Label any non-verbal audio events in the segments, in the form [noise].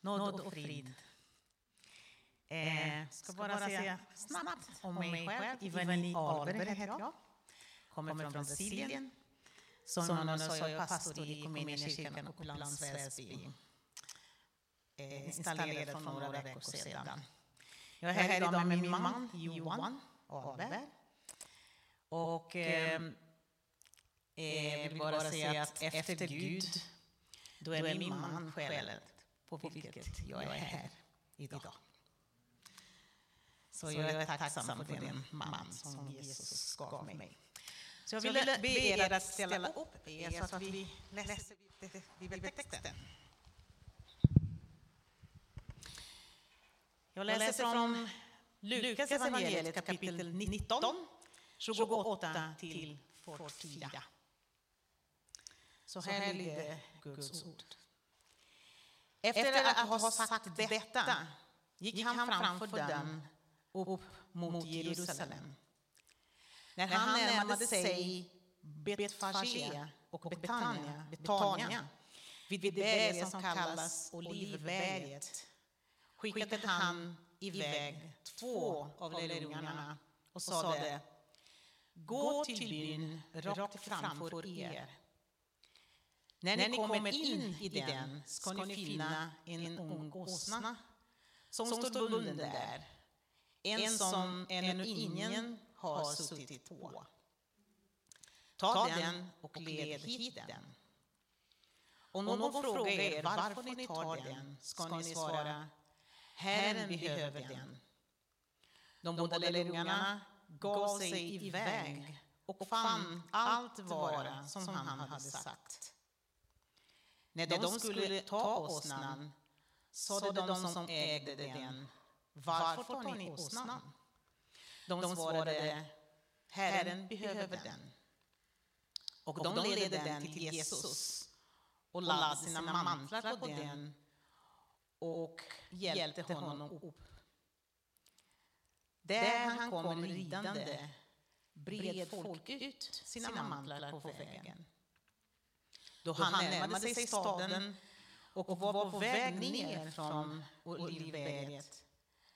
nåd och frid. Eh, ska bara säga snabbt om mig själv. Ivani Ahlberg heter jag. Kommer från Brasilien. Som någon sa, jag är pastor i Kommunkyrkan Upplands Väsby. Eh, installerad för några veckor sedan. Jag är här idag med min man Johan Ahlberg. Och eh, eh, vill bara säga att efter Gud, då är min man skälet på vilket jag är här idag. Så jag är tacksam för den man som Jesus gav mig. Så jag vill be er att ställa upp er så att vi läser bibeltexten. Jag läser från Lukas evangeliet kapitel 19, 28 till 44. Så här lyder Guds ord. Efter att ha sagt detta gick han framför dem upp mot Jerusalem. När han närmade sig Betfage och Betania, Betania vid det berg som kallas Olivberget skickade han iväg två av lärjungarna och sade Gå till byn rakt framför er. När ni kommer in i den ska ni finna en ung åsna som står bunden där, en som ännu ingen har suttit på. Ta den och led hit den. Om någon frågar er varför ni tar den ska ni svara Herren behöver den. De båda lärjungarna gav sig iväg och fann allt vara som han hade sagt. När de skulle ta åsnan sade de som ägde den, varför tar ni åsnan? De svarade, Herren behöver den. Och de ledde den till Jesus och lade sina mantlar på den och hjälpte honom upp. Där han kom ridande bred folk ut sina mantlar på vägen. Då han närmade sig staden och var på väg ner från Olivberget.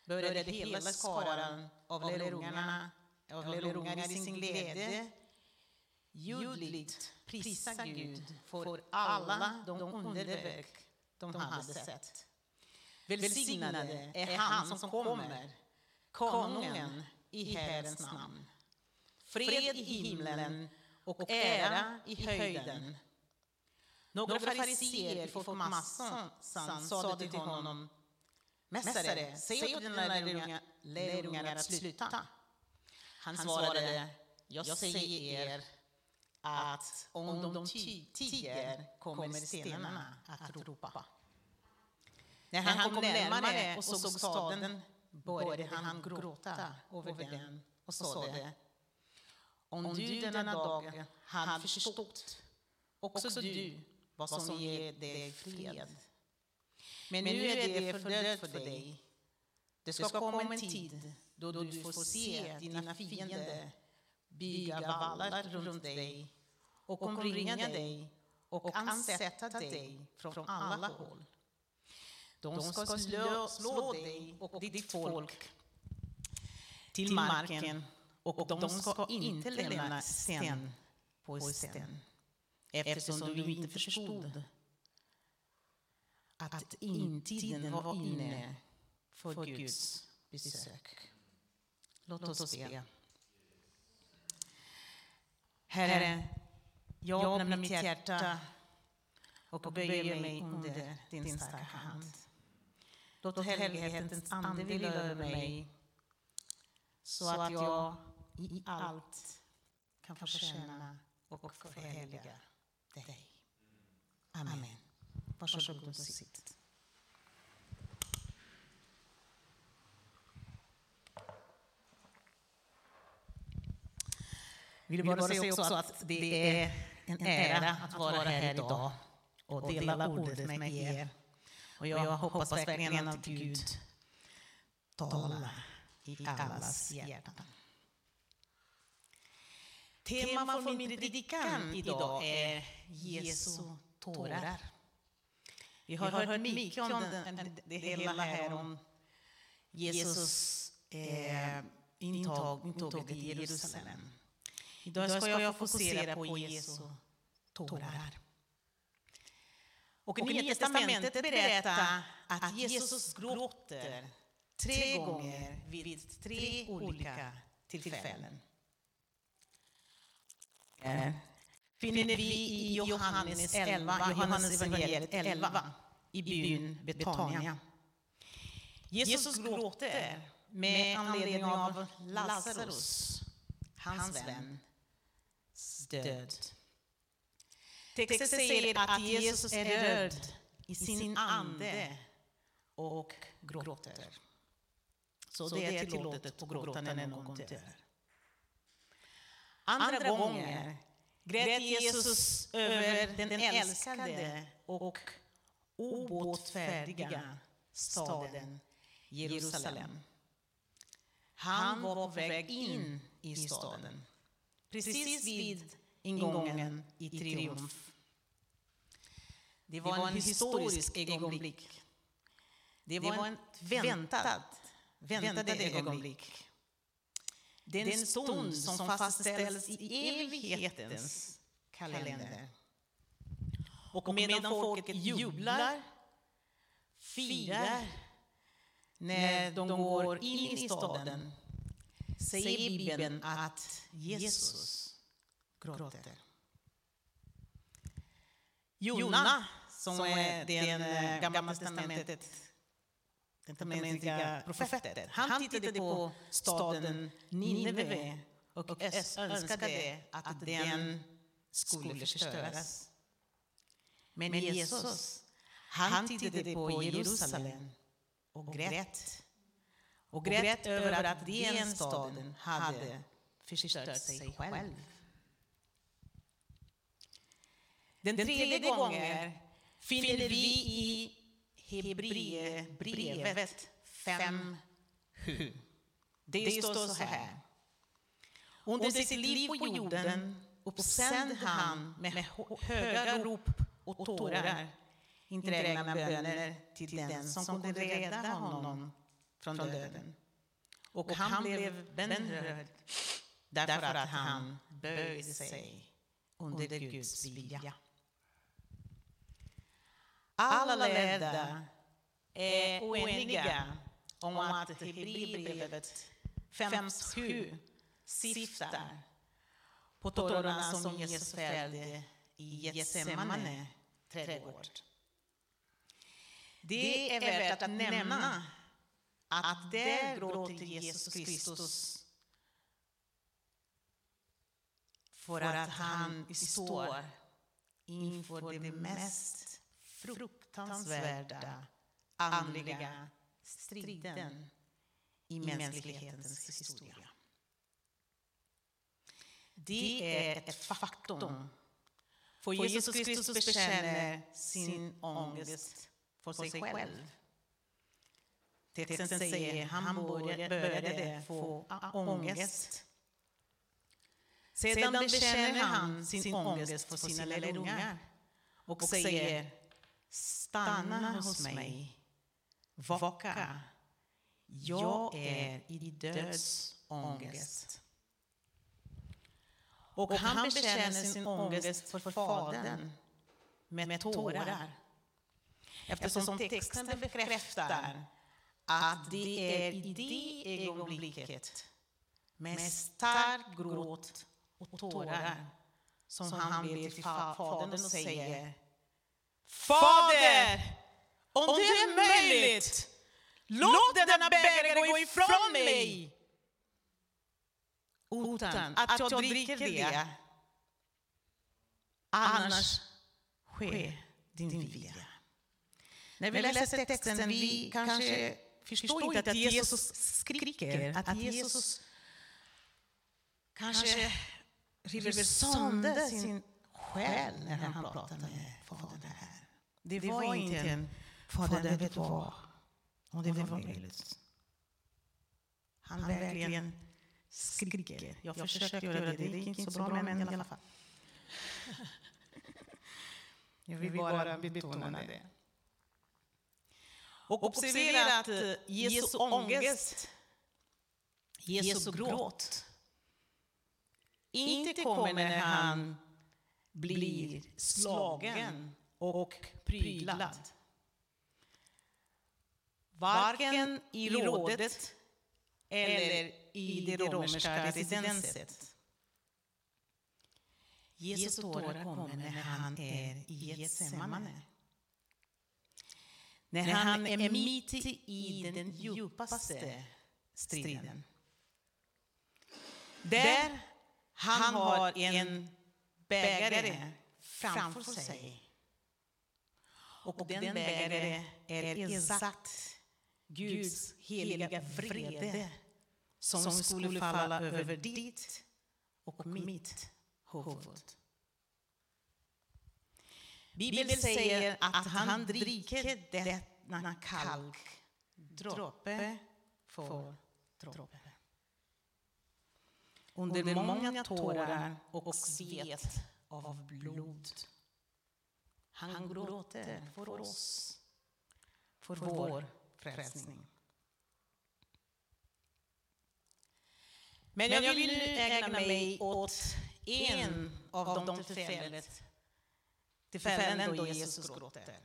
Började hela skaran av lärjungarna av lärjungar i sin glädje. ljudligt prisa Gud för alla de underverk de hade sett. Välsignade är han som kommer, konungen i Herrens namn. Fred i himlen och ära i höjden. Några fariséer i folkmassan sade till honom Mästare, säg åt dina lärjungar att sluta. Han svarade, jag säger er att om de tiger kommer stenarna att ropa. När han kom närmare och såg staden började han gråta över den och sade Om du denna dag hade förstått, också du, vad som ger dig fred. Men nu är det fördött för dig. Det ska komma en tid då du får se dina fiender bygga vallar runt dig och omringa dig och ansätta dig från alla håll. De ska slå, slå dig och ditt folk till marken och de ska inte lämna sten på sten eftersom du inte förstod att intiden var inne för Guds besök. Låt oss be. Herre, jag öppnar mitt hjärta och böjer mig under din starka hand. Låt helighetens ande vila över mig så att jag i allt kan känna och förhärliga dig. Amen. Varsågod och sitt. Vill bara säga också att det är en ära att vara här idag och dela ordet med er. Och jag hoppas verkligen att Gud talar i allas hjärtan. Temat för min predikan idag är Jesu tårar. Vi har, hört mycket om den, det hela här om Jesus eh, intåg, intåget till Jerusalem. Idag ska jag fokusera på Jesu tårar. Och i Nya testamentet berättar att Jesus gråter tre gånger vid tre olika tillfällen. Finner vi i Johannes 11, Johannes evangeliet 11 i byn Betania. Jesus gråter med anledning av Lazarus, hans vän, död. Texten säger att Jesus är rörd i sin ande och gråter. Så det är tillåtet att gråta när någon dör. Andra gånger grät Jesus över den älskade och obåtfärdiga staden Jerusalem. Han var på väg in i staden, precis vid ingången i triumf. Det var en historisk ögonblick. Det var ett väntat, väntade ögonblick. Den stund som fastställs i evighetens kalender. Och medan folket jublar, firar, när de går in i staden säger Bibeln att Jesus gråter. Jona, som är den gamla testamentet den testamentliga profeten. Han tittade på staden Nineve och önskade att den skulle förstöras. Men Jesus, han tittade på Jerusalem och grät. Och grät över att den staden hade förstört sig själv. Den tredje gången finner vi i Hebreerbrevet 5.7. Det står så här. Under sitt liv på jorden uppsände han med höga rop och tårar inträngna böner till den som kunde rädda honom från döden. Och han blev bönrörd därför att han böjde sig under Guds vilja. Alla lärda är oeniga om att Hebreerbrevet 5.7 syftar på tårarna som Jesus fällde i Getsemane trädgård. Det är värt att nämna att där gråter Jesus Kristus för att han står inför det mest fruktansvärda andliga striden i mänsklighetens historia. Det är ett faktum. För Jesus Kristus bekänner sin ångest för sig själv. Texten säger att han började få ångest. Sedan bekänner han sin ångest för sina lärjungar och säger Stanna hos mig, vaka. Jag är i dödsångest. Och han bekänner sin ångest för Fadern med tårar. Eftersom texten bekräftar att det är i det ögonblicket med stark gråt och tårar som han ber till Fadern och säger Fader, om det är möjligt, låt denna bägare gå ifrån mig. utan att jag dricker det. Annars sker din vilja. När vi läser texten, vi kanske förstår inte att Jesus skriker, att Jesus kanske river sönder sin själ när han pratar med Fadern Det var, det var inte en Fader, vet du vad? Om det var möjligt. Han, han verkligen skriker. Jag, jag försökte göra det, det. Gick inte så bra, men i alla fall. Jag [laughs] vill bara betona det. Och observera att eh, Jesu ångest, Jesu gråt, inte kommer när han blir slagen och pryglad. Varken i rådet eller i det romerska residenset. Jesu tårar kommer när han är i Getsemane. När han är mitt i den djupaste striden. Där han har en bägare framför sig. Och den bägare är exakt Guds heliga vrede som skulle falla över ditt och mitt huvud. Bibeln säger att han dricker denna kalk droppe för droppe. Under många tårar och svett av blod. Han gråter för oss, för vår frälsning. Men jag vill nu ägna mig åt en av de tillfället, tillfällen då Jesus gråter.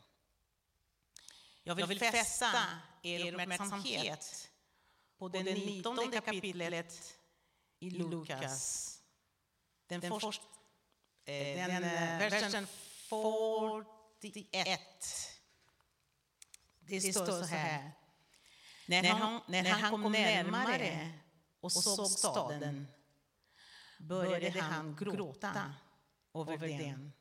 Jag vill fästa er uppmärksamhet på det nittonde kapitlet i Lukas. Den, först, eh, den versen 41. Det står så här. När han, när han kom närmare och såg staden började han gråta över den.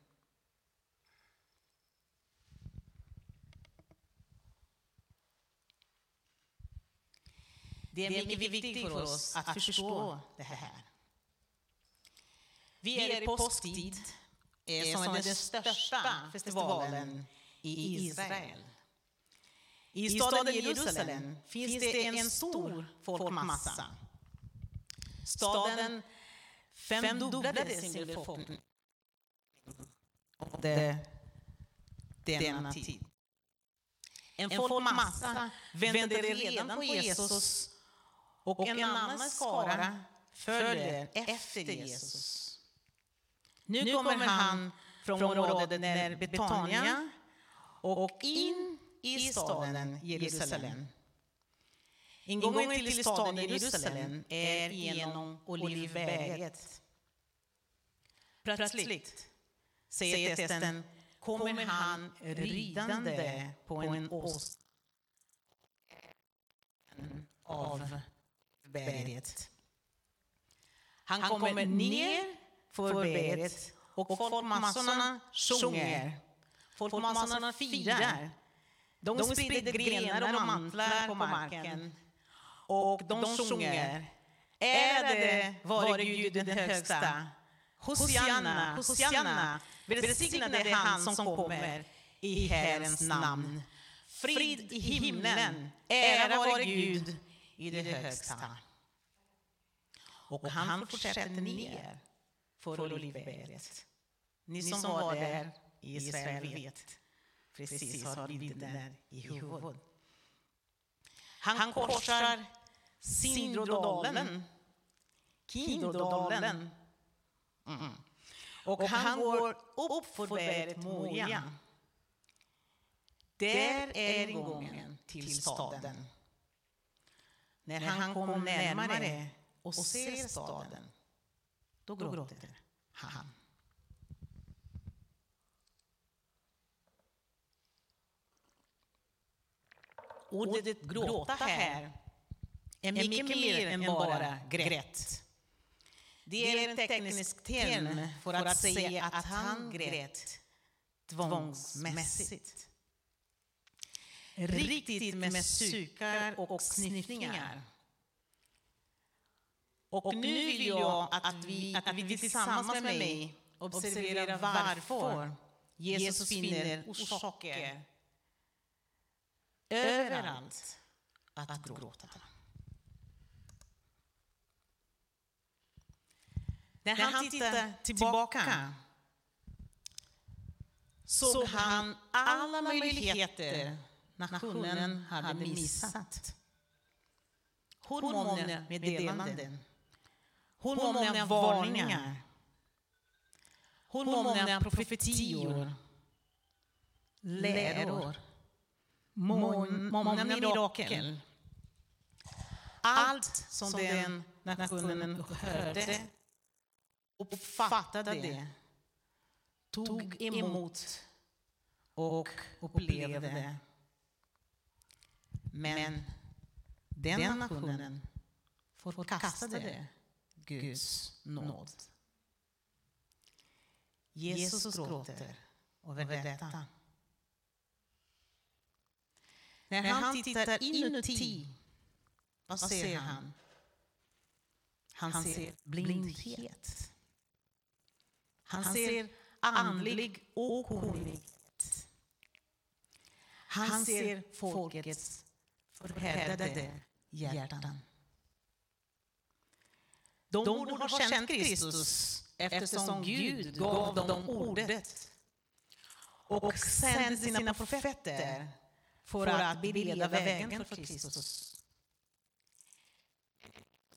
Det är mycket viktigt för oss att förstå det här. Vi är i påsktid, som är den största festivalen i Israel. I staden Jerusalem finns det en stor folkmassa. Staden femdubblade sin befolkning under denna tid. En folkmassa väntade redan på Jesus och en annan skara följer efter Jesus. Nu kommer han från området när Betania och in i staden Jerusalem. Ingången till staden Jerusalem är genom Olivberget. Plötsligt, säger texten, kommer han ridande på en ås av berget. Han kommer ner för berget och folkmassorna sjunger. Folkmassorna firar. De sprider grenar och mantlar på marken. och de sjunger. Ärade vare Gud den högsta. Hosianna, Hosianna, välsignade han som kommer i Herrens namn. Frid i himlen, ära vare Gud i det högsta. Och han fortsätter ner för Olivberget. Ni som var där i Israel vet precis har bilden i huvudet. Han korsar Sindrodalen, Kindrodalen. Mm. Och han går upp för berget Moria. Där är ingången till staden. När han kommer närmare och ser staden, då gråter han. Ordet gråta här är mycket mer än bara grät. Det är en teknisk term för att säga att han grät tvångsmässigt. Riktigt med sukar och sniffningar. Och nu vill jag att vi, att vi tillsammans med mig observerar varför Jesus finner orsaker överallt att gråta. När han tittade tillbaka såg han alla möjligheter nationen hade missat. Hur många meddelanden? Hur många varningar? Hur många profetior? Läror? Många mirakel? Allt som den nationen hörde och fattade det, tog emot och upplevde. Men den nationen förkastade Guds nåd. Jesus gråter över detta. När han tittar inuti, vad ser han? Han ser blindhet. Han ser andlig okunnighet. Han ser folkets förhärdade hjärtan. De borde ha känt Kristus eftersom Gud gav dem ordet och sände sina profeter för att bereda vägen för Kristus.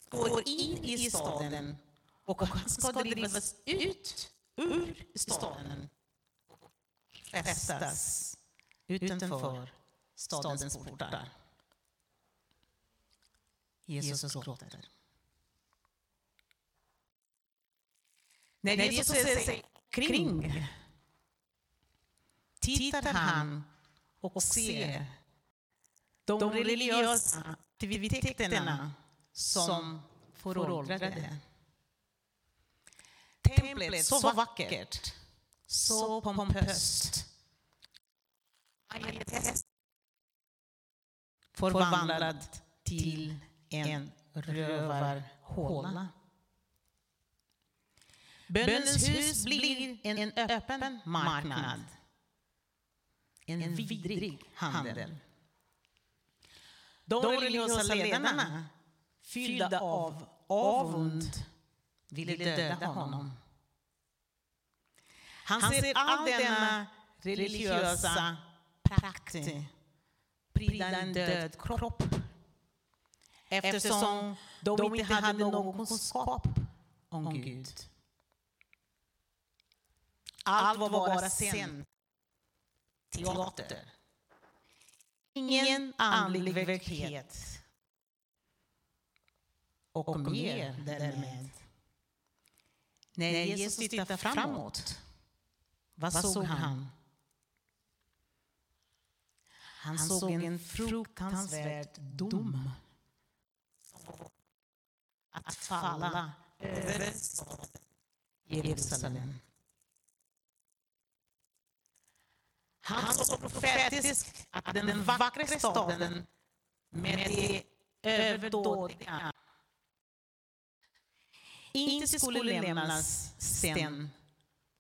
Går in i staden och han ska drivas ut ur staden fästas utanför stadens portar. Jesus gråter. När Jesus ser sig kring tittar han och ser de religiösa aktiviteterna som föråldrade. Templet så vackert, så pompöst. Förvandlad till en rövarhåla. Bönens hus blir en öppen marknad. En vidrig handel. De religiösa ledarna, fyllda av avund, ville döda honom. Han ser all denna religiösa prakt pryda en död kropp eftersom de inte hade någon kunskap om Gud. Allt var bara scen, teater. Ingen andlig verklighet. Och mer därmed. När Jesus tittade framåt, vad såg han? Han såg en fruktansvärd dom att falla över Jerusalem. Han såg profetisk att den vackra staden med det överdådiga inte skulle lämnas sten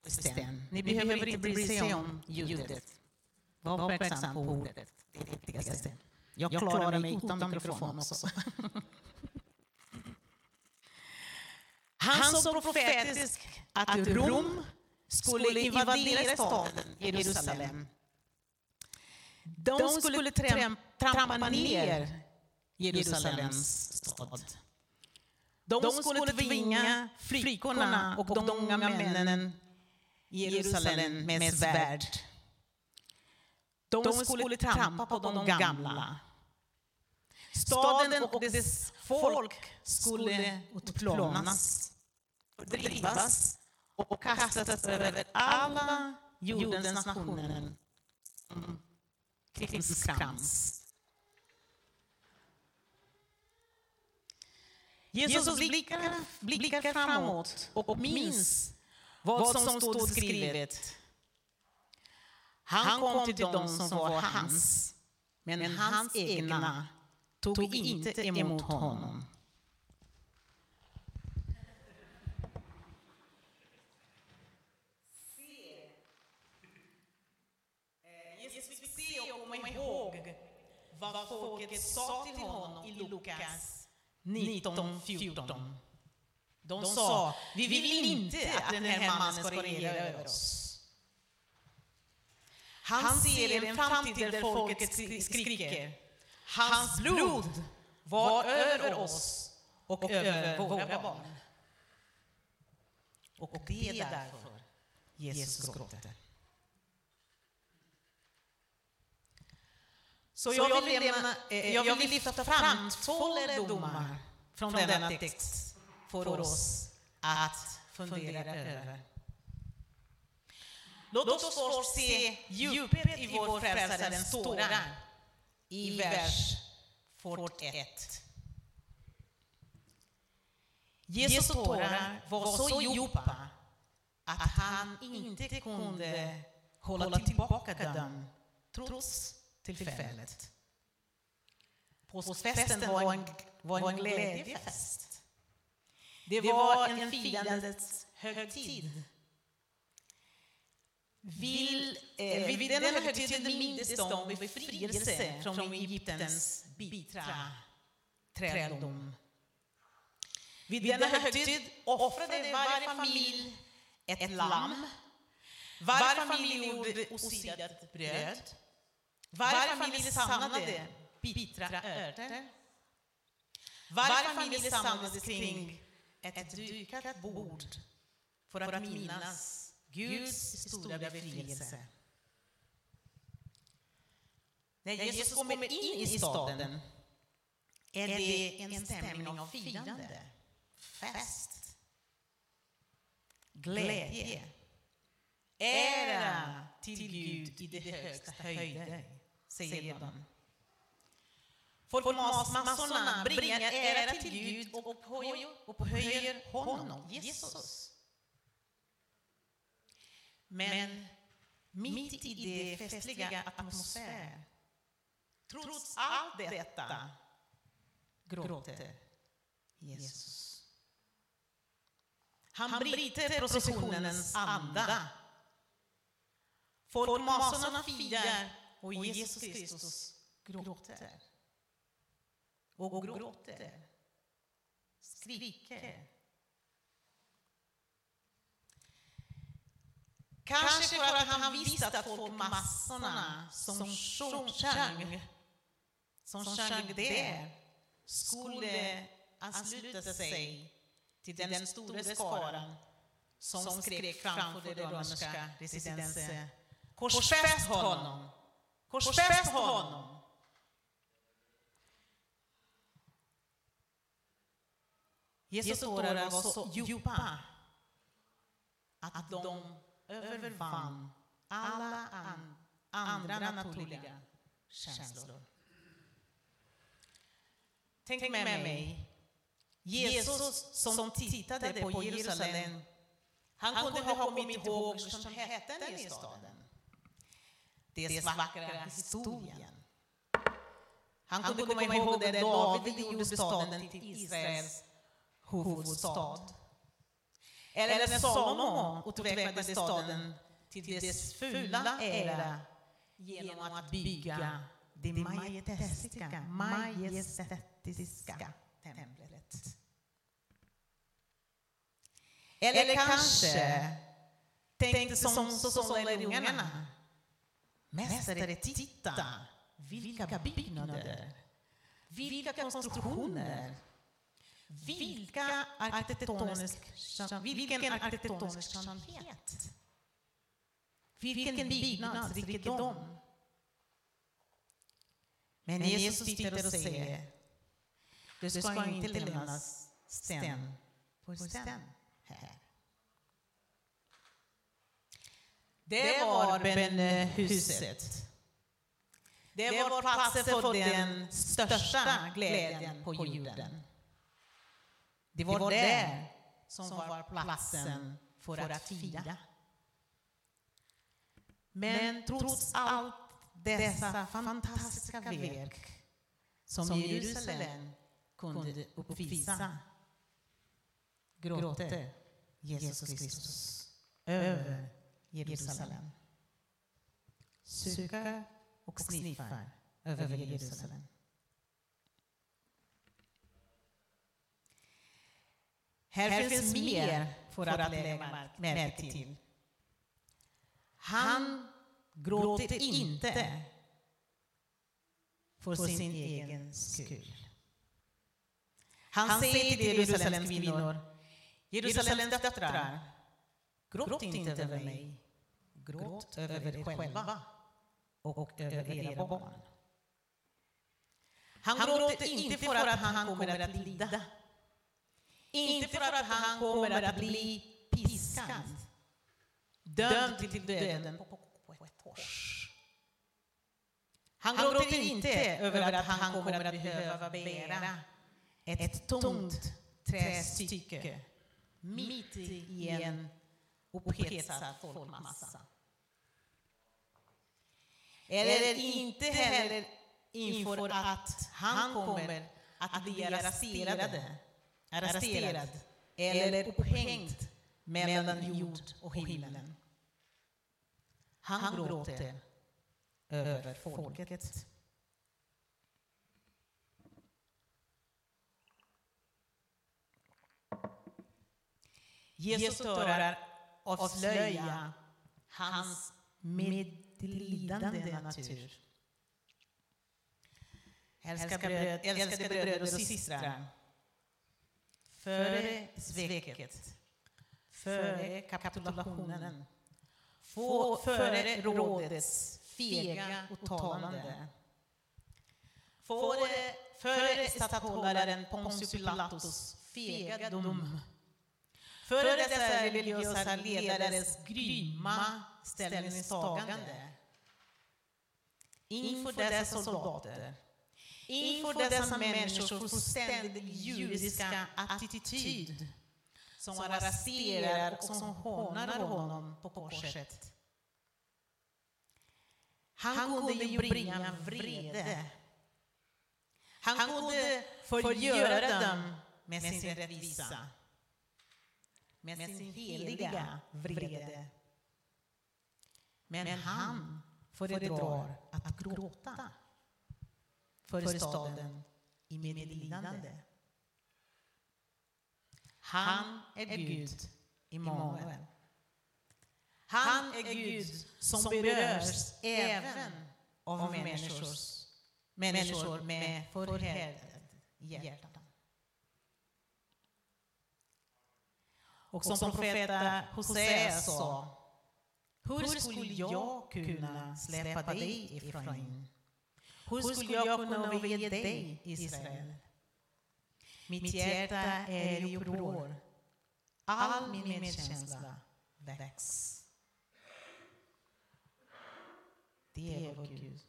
på sten. Ni behöver inte bry sig om ljudet. Var uppmärksam på ordet. Det är det viktigaste. Jag klarar mig utan mikrofon också. [laughs] Han såg profetisk att Rom skulle invadera staden Jerusalem. De skulle trampa ner Jerusalems stad. De skulle tvinga flickorna och de unga männen i Jerusalem med svärd. De skulle trampa på de gamla. Staden och dess folk skulle utplånas, fördrivas och kastas över alla jordens nationer som krimskrams. Jesus blickar, blickar framåt och minns vad som stod skrivet. Han kom till dem som var hans, men hans egna tog inte emot honom. Jesus fick se och komma ihåg vad folket sa till honom i Lukas 19.14. De sa, vi vill inte att den här mannen ska regera över oss. Han ser en framtid där folket skriker. Hans blod var över oss och över våra barn. Och det är därför Jesus gråter. Så jag vill, lämna, eh, jag vill lyfta fram två lärdomar från denna text för oss att fundera över. Låt oss först se djupet i vår frälsarens tårar i vers 41. Jesu tårar var så djupa att han inte kunde hålla tillbaka dem trots tillfället. Påskfesten var en, var en glädjefest. Det var en firandets högtid. Vill, eh, vid denna högtid mindes de befrielse från Egyptens bittra träldom. Vid denna högtid offrade varje familj ett lamm. Varje familj gjorde osidat bröd. Varje familj samlade bittra örter. Varje familj samlades kring ett dukat bord för att minnas Guds stora befrielse. När Jesus kommer in i staden är det en stämning av firande, fest, glädje, ära till Gud i det högsta höjder, säger de. Folkmassorna bringar ära till Gud och upphöjer honom, Jesus. Men mitt i det festliga atmosfär, trots allt detta, gråter Jesus. Han bryter processionens anda. Folkmassorna firar och Jesus Kristus gråter. Och gråter, skriker. Kanske för att han visste att folkmassorna som sjöng, som sjöng där, skulle ansluta sig till den stora skaran som skrek framför det romerska residenset. Korsfäst honom! Korsfäst honom! Jesu tårar var så djupa att de övervann alla an, andra naturliga känslor. Tänk med mig, Jesus som tittade på Jerusalem, han kunde ha kommit ihåg skönheten i staden. Dess vackra historien. Han kunde komma ihåg det David gjorde staden till Israels huvudstad. Eller när Salomo utvecklade staden till dess fulla ära genom att bygga det majestätiska, majestätiska templet. Eller kanske tänkte som, så, som lärjungarna. Mästare, titta! Vilka byggnader! Vilka konstruktioner! Vilka arkitektonisk, vilken arkitektonisk skönhet! Vilken byggnadsrikedom! Men Jesus tittar och säger, det ska inte lämnas sten på sten här. Det var bönehuset. Det var platsen för den största glädjen på jorden. Det var, det som var platsen för att fira. Men trots allt dessa fantastiska verk som Jerusalem kunde uppvisa gråter Jesus Kristus över Jerusalem. Suckar och sniffar över Jerusalem. Här finns mer för att lägga märke till. Han gråter inte för sin egen skull. Han säger till Jerusalems kvinnor, Jerusalems döttrar, gråt inte över mig, gråt över er själva och över era barn. Han gråter inte för att han kommer att lida, inte för att han kommer att bli piskad, dömd till döden på ett kors. Han gråter inte över att han kommer att behöva bära ett tungt trästycke mitt i en upphetsad folkmassa. Eller inte heller inför att han kommer att bli arresterad, arresterad. Eller upphängd mellan jord och himlen. Han gråter över folket. Jesus tårar avslöja hans medlidande till lidande natur. älskade bröder och systrar. Före sveket, före kapitulationen, före rådets fega uttalande, före, före statthållaren Pontius Pilatus fega dom, före dessa religiösa ledares grymma ställningstagande, inför dessa soldater inför dessa människors fullständigt judiska attityd som arresterar och som hånar honom på korset. Han kunde ju bringa vrede. Han kunde förgöra dem med sin rättvisa, med sin heliga vrede. Men han föredrar att gråta för staden i medlidande. Han är Gud, Immanuel. Han är Gud som berörs även av människors, människor med förhärdade hjärtan. Och som profeten Hosea sa, hur skulle jag kunna släppa dig ifrån hur skulle jag kunna överge dig, Israel? Mitt hjärta är i uppror. All min medkänsla väcks. Det är vår Gud.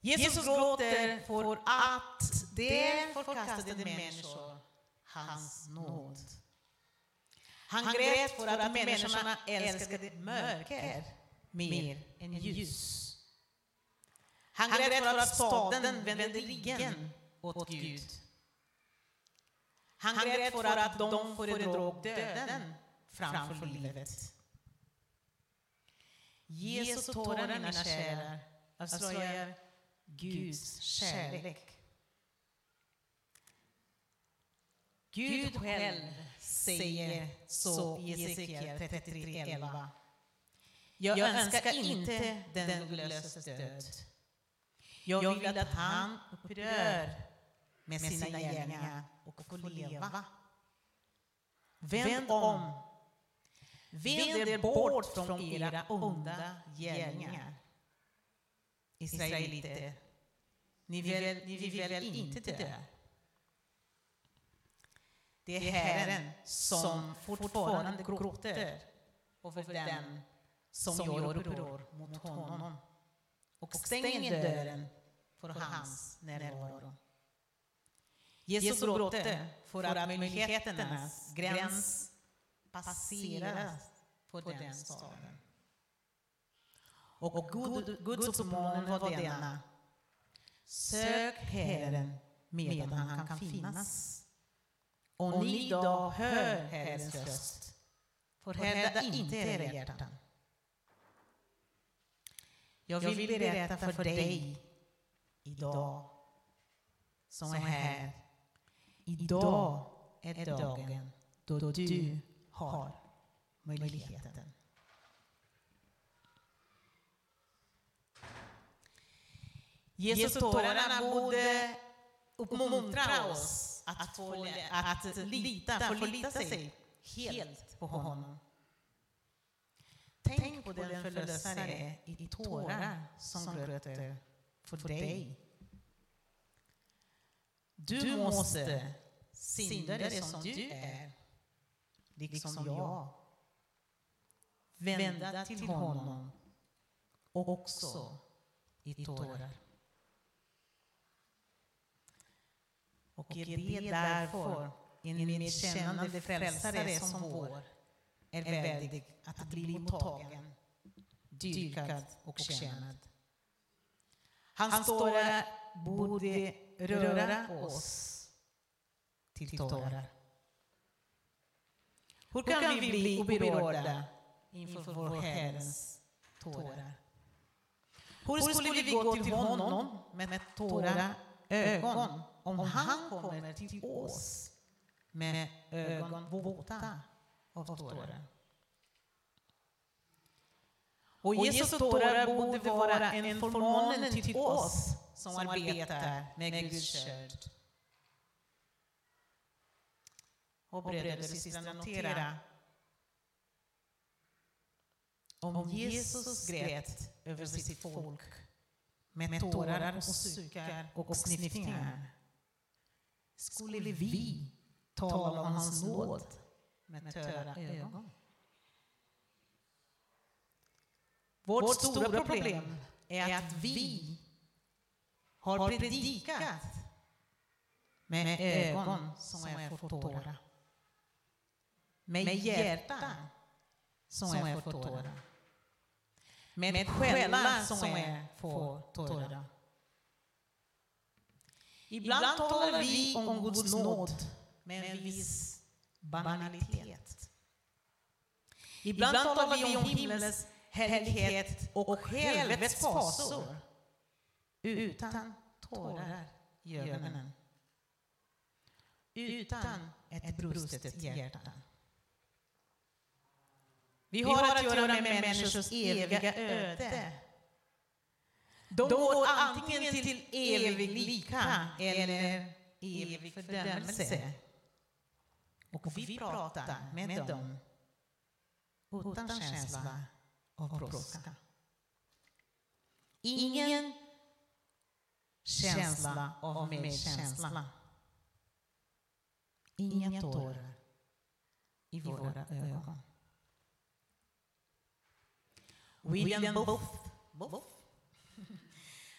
Jesus gråter för att det förkastade människor hans nåd. Han grät för att människorna älskade mörker mer än ljus. Han grät för att staden vände ryggen åt Gud. Han grät för att de föredrog döden framför livet. Jesu tårar, mina själar, avslöjar Guds kärlek. Gud själv säger så i Jesekiel 33.11. Jag önskar inte den gudlöses död jag vill att han upprör med sina gärningar och får leva. Vänd om. Vänd er bort från era onda gärningar. Israeliter, ni vill, ni vill inte dö? Det är Herren som fortfarande gråter över den som gör uppror mot honom och stänger dörren för hans närvaro. Jesus gråter för att möjligheternas gräns passeras för den staden. Och God, Guds uppmaning var denna. Sök Herren medan han kan finnas. Och ni då, hör Herrens röst. Förhärda inte era hjärtan. Jag vill berätta för dig idag som är här. Idag är dagen då du har möjligheten. Jesus tårarna borde uppmuntra oss att, få, att lita, förlita sig helt på honom. Tänk på den förlösare i tårar som gråter för dig. Du måste, syndare som du är, liksom jag, vända till honom också i tårar. Och är det därför en medkännande frälsare som vår är värdig att bli mottagen, dyrkad och tjänad. Hans tårar borde röra oss till tårar. Hur kan vi bli oberörda inför vår Herrens tårar? Hur skulle vi gå till honom med tårar ögon om han kommer till oss med ögon våta av tårar? Och Jesu tårar borde vara en förmånen till oss som arbetar med Guds kärd. Och bröder och systrar, notera om Jesus grät över sitt folk med tårar och suckar och sniffningar skulle vi tala om hans nåd med töra ögon. Vårt stora problem är att vi har predikat med ögon som är för tårar. Med hjärtan som är för tårar. Med själar som är för tårar. Ibland talar vi om Guds nåd med en viss banalitet. Ibland talar vi om himlens härlighet och helvetets fasor utan tårar i ögonen. Utan ett brustet hjärta. Vi har att göra med människors eviga öde. De går antingen till evig lika eller evig fördömelse. Och vi pratar med dem utan känsla av brådska. Ingen känsla av medkänsla. Inga tårar i våra ögon. William Booth, Booth.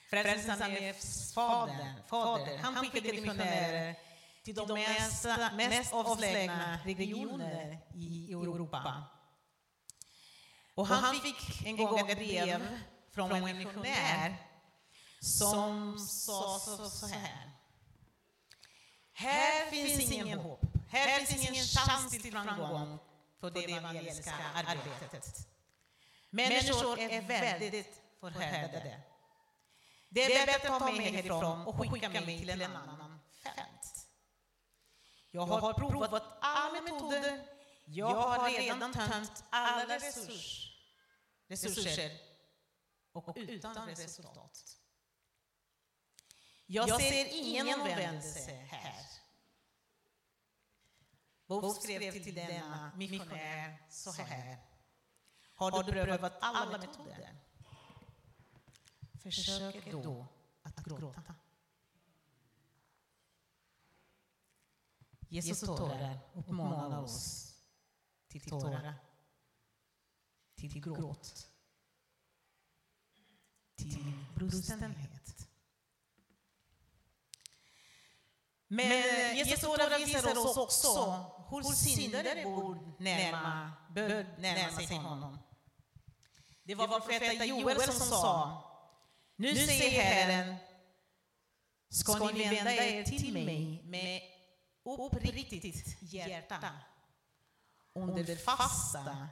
Frälsningsarméns fader, fader, han skickade missionärer till de mest, mest avslägna regioner i Europa. Och han fick en gång ett brev från en missionär som sa så här. Här finns ingen hopp. Här finns ingen chans till framgång för det evangeliska arbetet. Människor är väldigt förhärdade. Det är bättre att ta mig härifrån och skicka mig till en annan fält. Jag har provat alla metoder. Jag har redan tömt alla resurs, resurser och utan resultat. Jag ser ingen omvändelse här. Bob skrev till denna missionär så här. Har du prövat alla metoder? Försök då att gråta. Jesus tårar uppmanar oss till tårar, till gråt, till brustenhet. Men Jesus tårar visar oss också hur syndare borde närma, bör närma sig honom. Det var profeten Joel som sa Nu säger Herren ska ni vända er till mig med uppriktigt hjärta under fasta,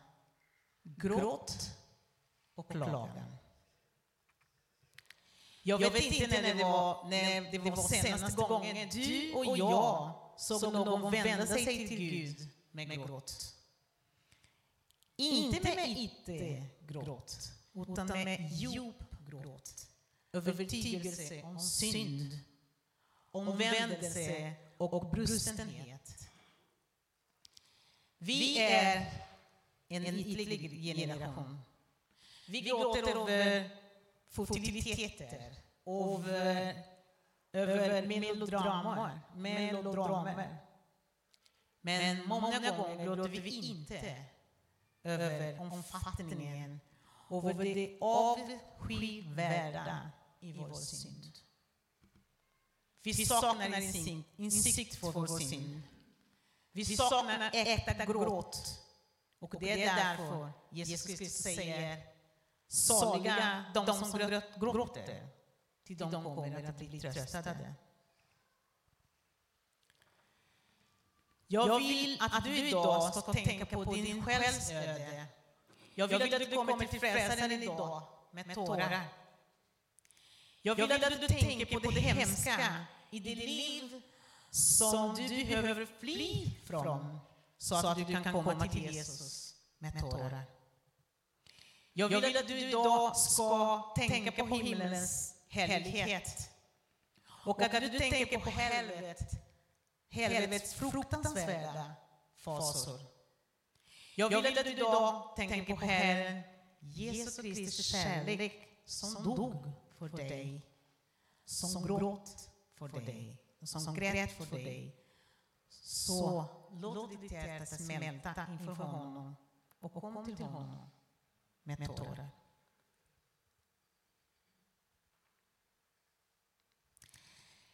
gråt och klagan. Jag vet inte när det var, när det var senaste gången du och jag såg någon vända sig till Gud med gråt. Inte med itte-gråt, utan med djup gråt. Övertygelse om synd, omvändelse och brustenhet. Vi är en ytlig generation. Vi gråter över futiliteter, över, över melodramer, melodramer. Men många gånger gråter vi inte över omfattningen, över det avskyvärda i vår synd. Vi saknar insikt för vår synd. Vi saknar äkta gråt. Och det är därför Jesus Kristus säger Saliga de som gråter, till de kommer att bli tröstade. Jag vill att du idag ska tänka på din själsöde. Jag vill att du kommer till frälsaren idag med tårar. Jag vill att du tänker på det hemska i ditt liv som du behöver fly från så att du kan komma till Jesus med tårar. Jag vill att du idag ska tänka på himmelens helighet. Och att du tänker på helvetet, helvetets fruktansvärda fasor. Jag vill att du idag tänker på Herren Jesus Kristi kärlek som dog för dig, som gråt för dig, som grät för dig. Så låt ditt hjärta smälta inför honom och kom till honom med tårar.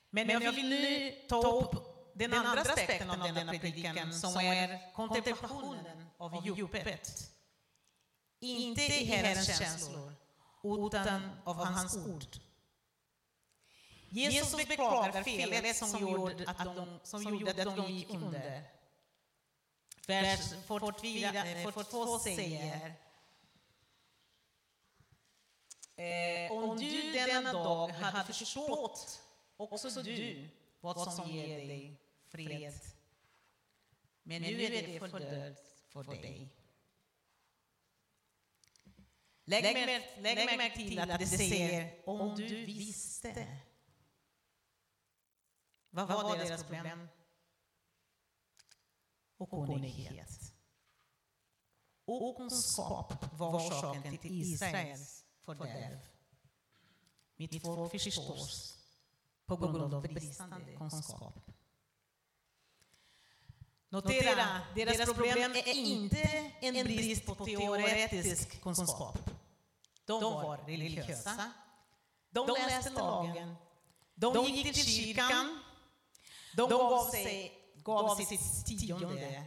Men jag vill nu ta upp den andra aspekten av denna predikan som är kontemplationen av djupet. Inte i Herrens känslor, utan av hans ord. Jesus beklagar felet som gjorde att de, som gjorde att de gick under. Vers 42 säger Eh, om du denna dag hade förstått också du vad som ger dig fred. Men nu är det fördöljt för dig. Lägg, lägg, lägg märke till att det säger om du visste. Vad var deras problem? Okunnighet. Okunskap var orsaken till Israels fördärv. Mitt folk förstås på grund av bristande kunskap. Notera, deras problem är inte en brist på teoretisk kunskap. De var religiösa. De läste lagen. De gick till kyrkan. De gav, sig, gav sitt tionde.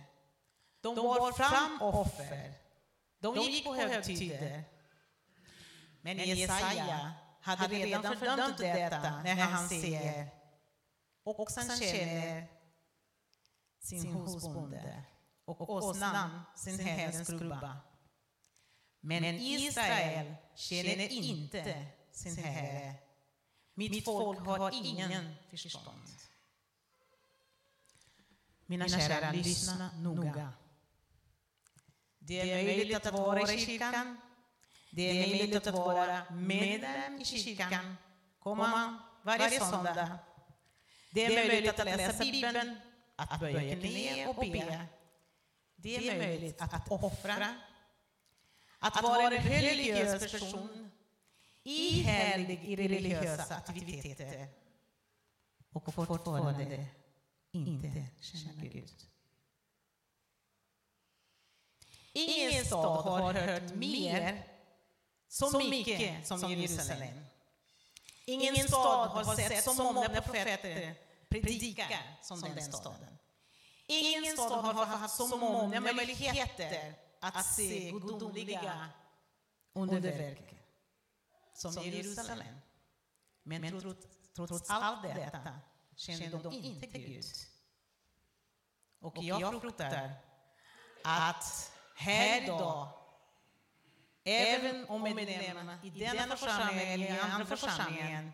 De bar fram offer. De gick på högtider. Men Jesaja hade redan fördömt detta när han ser och han känner sin husbonde och åsnan sin herrens krubba. Men Israel känner inte sin herre. Mitt folk har ingen förstånd. Mina kära, lyssna noga. Det är möjligt att vara i kyrkan det är möjligt att vara medlem i kyrkan, komma varje söndag. Det är möjligt att läsa Bibeln, att böja knä och be. Det är möjligt att offra, att vara en religiös person, ihärdig i religiösa aktiviteter och fortfarande inte känna Gud. Ingen stad har hört mer så mycket som Jerusalem. Ingen stad har sett så många profeter predika som den staden. Ingen stad har haft så många möjligheter att se gudomliga underverk som Jerusalem. Men trots, trots allt detta kände de inte Gud. Och jag fruktar att här idag Även om medlemmarna i denna församling eller i andra församlingen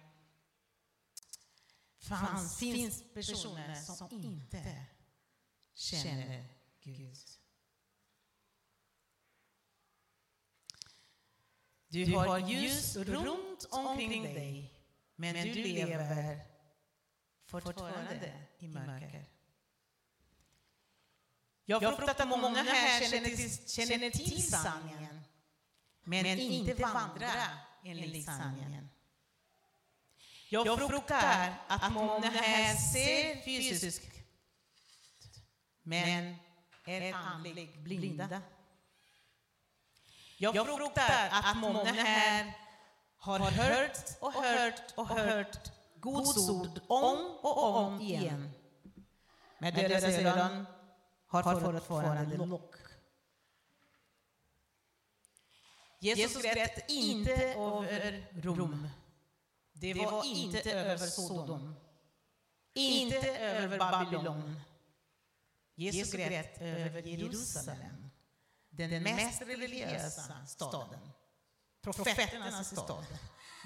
fanns, finns personer som inte känner Gud. Du har ljus runt omkring dig, men du lever fortfarande i mörker. Jag fruktar att många här känner till, känner till sanningen, men inte vandrar enligt sanningen. Jag fruktar att många här ser fysiskt, men är andligt blinda. Jag fruktar att många här har hört och hört och hört Guds ord om och om igen. Men deras öron har fortfarande lock. Jesus grät inte över Rom. Det var inte över Sodom. Inte över Babylon. Jesus grät över Jerusalem, den mest religiösa staden. Profeternas stad.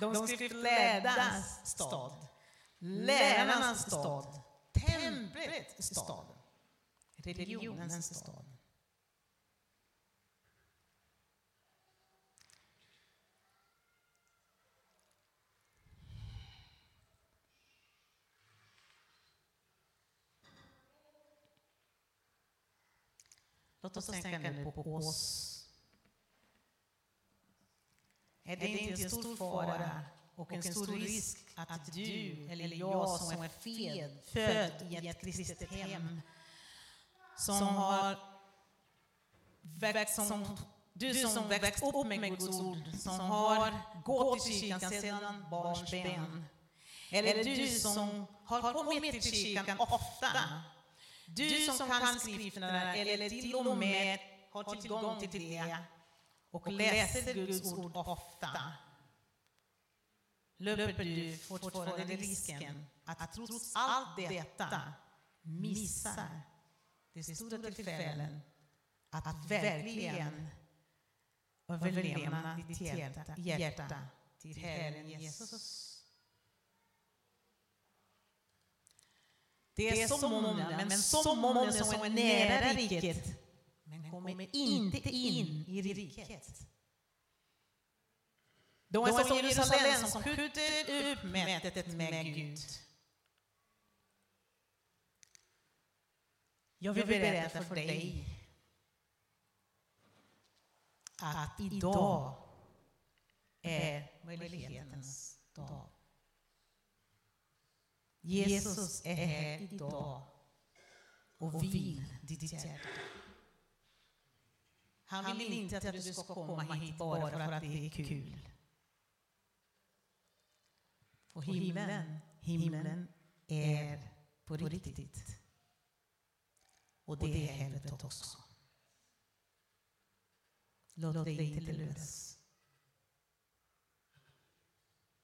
De skriftlärdas stad. Lärarnas stad. Templets stad. Religionens stad. Låt oss tänka nu på oss. Är det inte en stor fara och en stor risk att du eller jag som är född, född i ett kristet hem, som har växt som du som växt upp med Guds ord, som har gått till kyrkan sedan barnsben, eller du som har kommit till kyrkan ofta, du som kan skrifterna eller till och med har tillgång till det. och läser Guds ord ofta. löper du fortfarande risken att trots allt detta missa de stora tillfällen att verkligen överlämna ditt hjärta, hjärta till Herren Jesus. Det är så många, men så många som är nära riket, men kommer inte in i riket. De är som Jerusalem som skjuter upp mötet med Gud. Jag vill berätta för dig att idag är möjlighetens dag. Jesus är här idag och vill ditt hjärta. Han vill inte att du ska komma hit bara för att det är kul. Och himlen, himlen är på riktigt. Och det är helvetet också. Låt dig inte luras.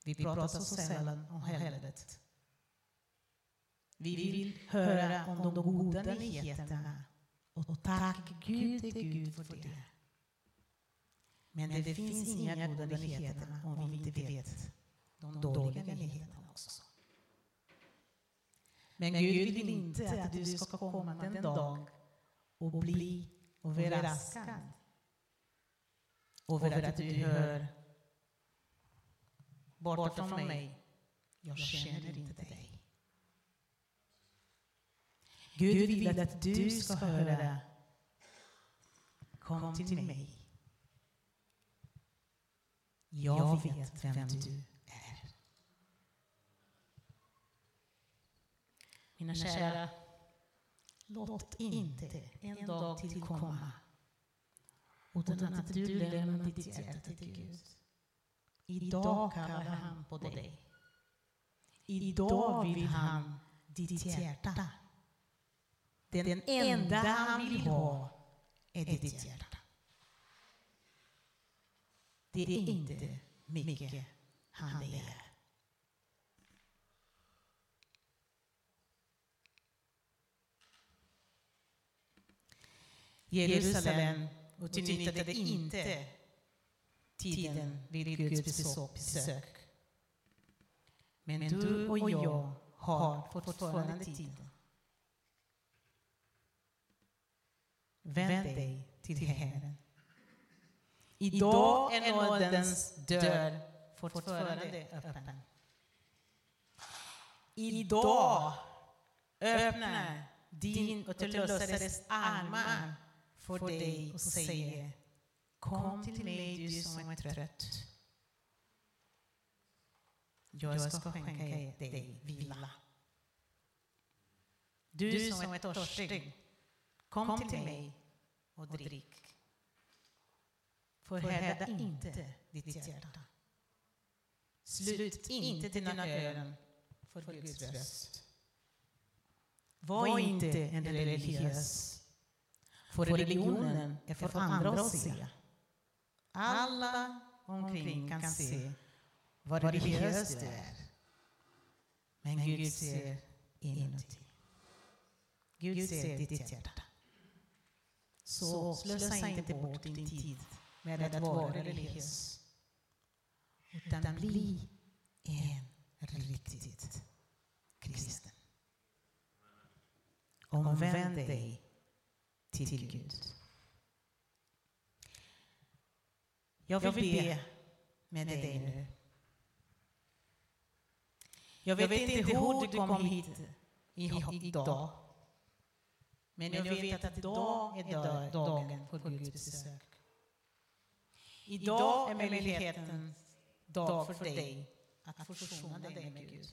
Vi pratar så sällan om helvetet. Vi vill höra om de goda nyheterna. och tack Gud till Gud för det. Men det finns inga goda nyheter om vi inte vet de dåliga nyheterna också. Men Gud vill inte att du ska komma den dag och bli överraskad. över att du hör borta från mig, jag känner inte dig. Gud vill att du ska höra Kom till mig. Jag vet vem du är. Mina kära, låt inte en dag till komma utan att du lämnar ditt hjärta till Gud. Idag kallar han på dig. Idag vill han ditt hjärta. Den enda han vill ha är ditt hjärta. Det är inte mycket han begär. Jerusalem utnyttjade inte tiden vid Guds besök. Men du och jag har fortfarande tid. Vänd dig till Herren. Idag är nådens dörr fortfarande öppen. Idag öppnar din återlösares armar för dig och säger Kom till mig du som är trött. Jag ska skänka dig vila. Du som är törstig, kom till mig och drick. Förhärda inte ditt hjärta. Slut inte dina öron för Guds röst. Var inte en religiös, för religionen är för andra att se. Alla omkring kan se vad religiös du är. Men Gud ser inuti. Gud ser ditt hjärta. Så slösa inte bort din tid med att vara religiös. Utan bli en riktigt kristen. Omvänd dig till Gud. Jag vill be med dig nu. Jag vet inte hur du kom hit idag. Men jag vet att idag är dagen för Guds besök. Idag är möjligheten dag för dig att försona dig med Gud.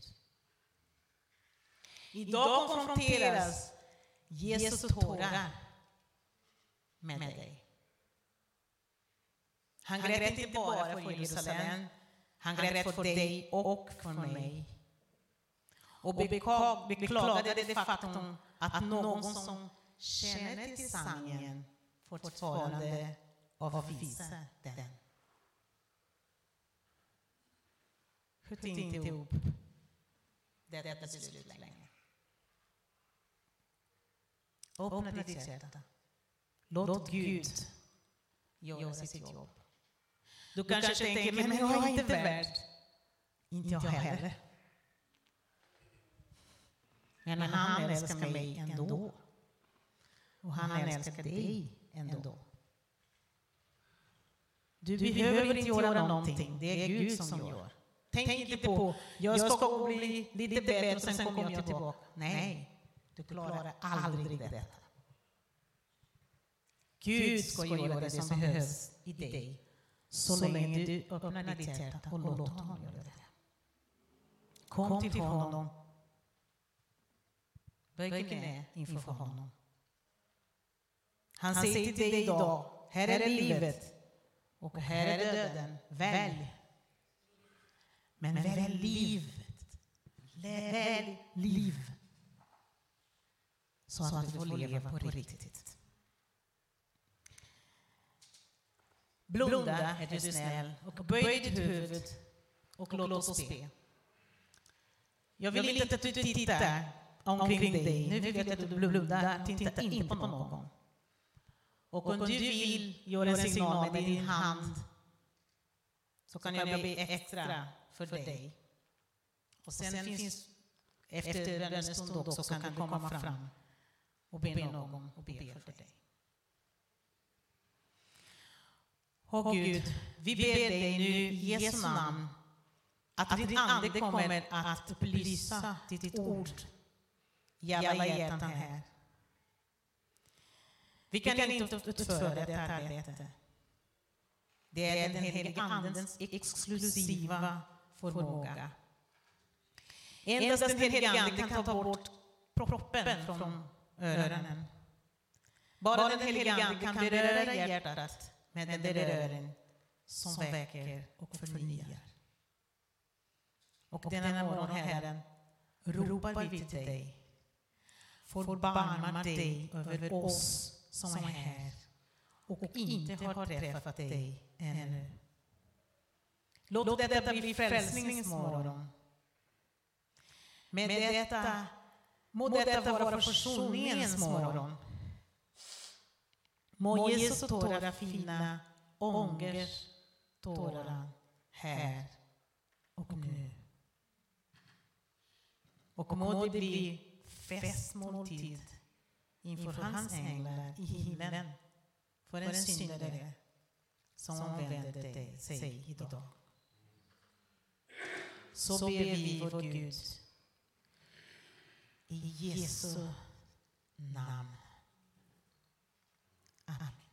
Idag konfronteras Jesu tårar med dig. Han grät inte bara för Jerusalem, han grät för dig och för mig. Och beklagade det faktum att någon som känner till sanningen fortfarande avvisar den. Skjut inte ihop detta beslut längre. Öppna ditt hjärta. Låt Gud göra sitt jobb. Du kanske tänker, men jag är inte värd. Inte jag heller. Men han älskar mig ändå. Och han älskar dig ändå. Du behöver inte göra någonting, det är Gud som gör. Tänk inte på, jag ska bli lite bättre och sen kommer jag tillbaka. Nej, du klarar aldrig detta. Gud ska göra det som behövs i dig så länge du öppnar ditt hjärta och låter honom göra det. Kom till honom. Böj knä inför honom. Han säger till dig idag, här är livet och här är döden. Välj. Men välj livet. Välj liv. Så att du får leva på riktigt. Blunda, är du snäll, och böj ditt huvud och låt oss be. Jag vill inte att du tittar omkring dig. Nu vill jag att du blundar, titta inte på någon. Och om du vill göra en signal med din hand så kan jag be extra för dig. Och sen finns efter en stund också kan du komma fram och be någon och be för dig. Åh Gud, vi ber dig nu i Jesu namn att din Ande kommer att upplysa ditt ord i alla hjärtan här. Vi kan inte utföra detta arbete. Det är den helige Andens exklusiva förmåga. Endast den helige Ande kan ta bort proppen från öronen. Bara den helige Ande kan beröra hjärtat med den beröring som väcker och förnyar. Och denna morgon, Herren, ropar vi till dig. Förbarma dig över oss som är här och inte har träffat dig ännu. Låt detta bli frälsningens morgon. Med detta, må detta vara försoningens morgon. Må Jesu tårar finna ångers tårar här och nu. Och må det bli festmåltid inför hans änglar i himlen för en syndare som omvänder sig idag. Så ber vi vår Gud i Jesu namn. Amen.